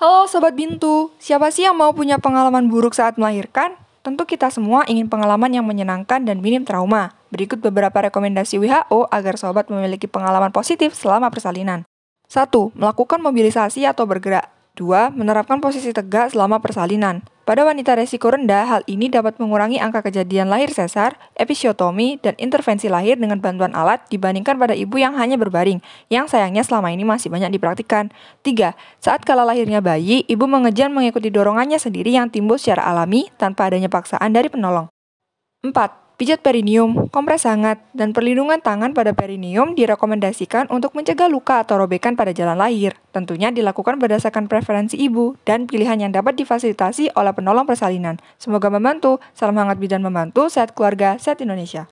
Halo Sobat Bintu, siapa sih yang mau punya pengalaman buruk saat melahirkan? Tentu kita semua ingin pengalaman yang menyenangkan dan minim trauma. Berikut beberapa rekomendasi WHO agar sobat memiliki pengalaman positif selama persalinan. 1. Melakukan mobilisasi atau bergerak. 2. Menerapkan posisi tegak selama persalinan. Pada wanita resiko rendah, hal ini dapat mengurangi angka kejadian lahir sesar, episiotomi, dan intervensi lahir dengan bantuan alat dibandingkan pada ibu yang hanya berbaring, yang sayangnya selama ini masih banyak dipraktikkan. 3. Saat kala lahirnya bayi, ibu mengejar mengikuti dorongannya sendiri yang timbul secara alami tanpa adanya paksaan dari penolong. 4. Pijat perineum, kompres hangat, dan perlindungan tangan pada perineum direkomendasikan untuk mencegah luka atau robekan pada jalan lahir. Tentunya dilakukan berdasarkan preferensi ibu dan pilihan yang dapat difasilitasi oleh penolong persalinan. Semoga membantu. Salam hangat bidan membantu, sehat keluarga, sehat Indonesia.